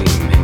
leaving.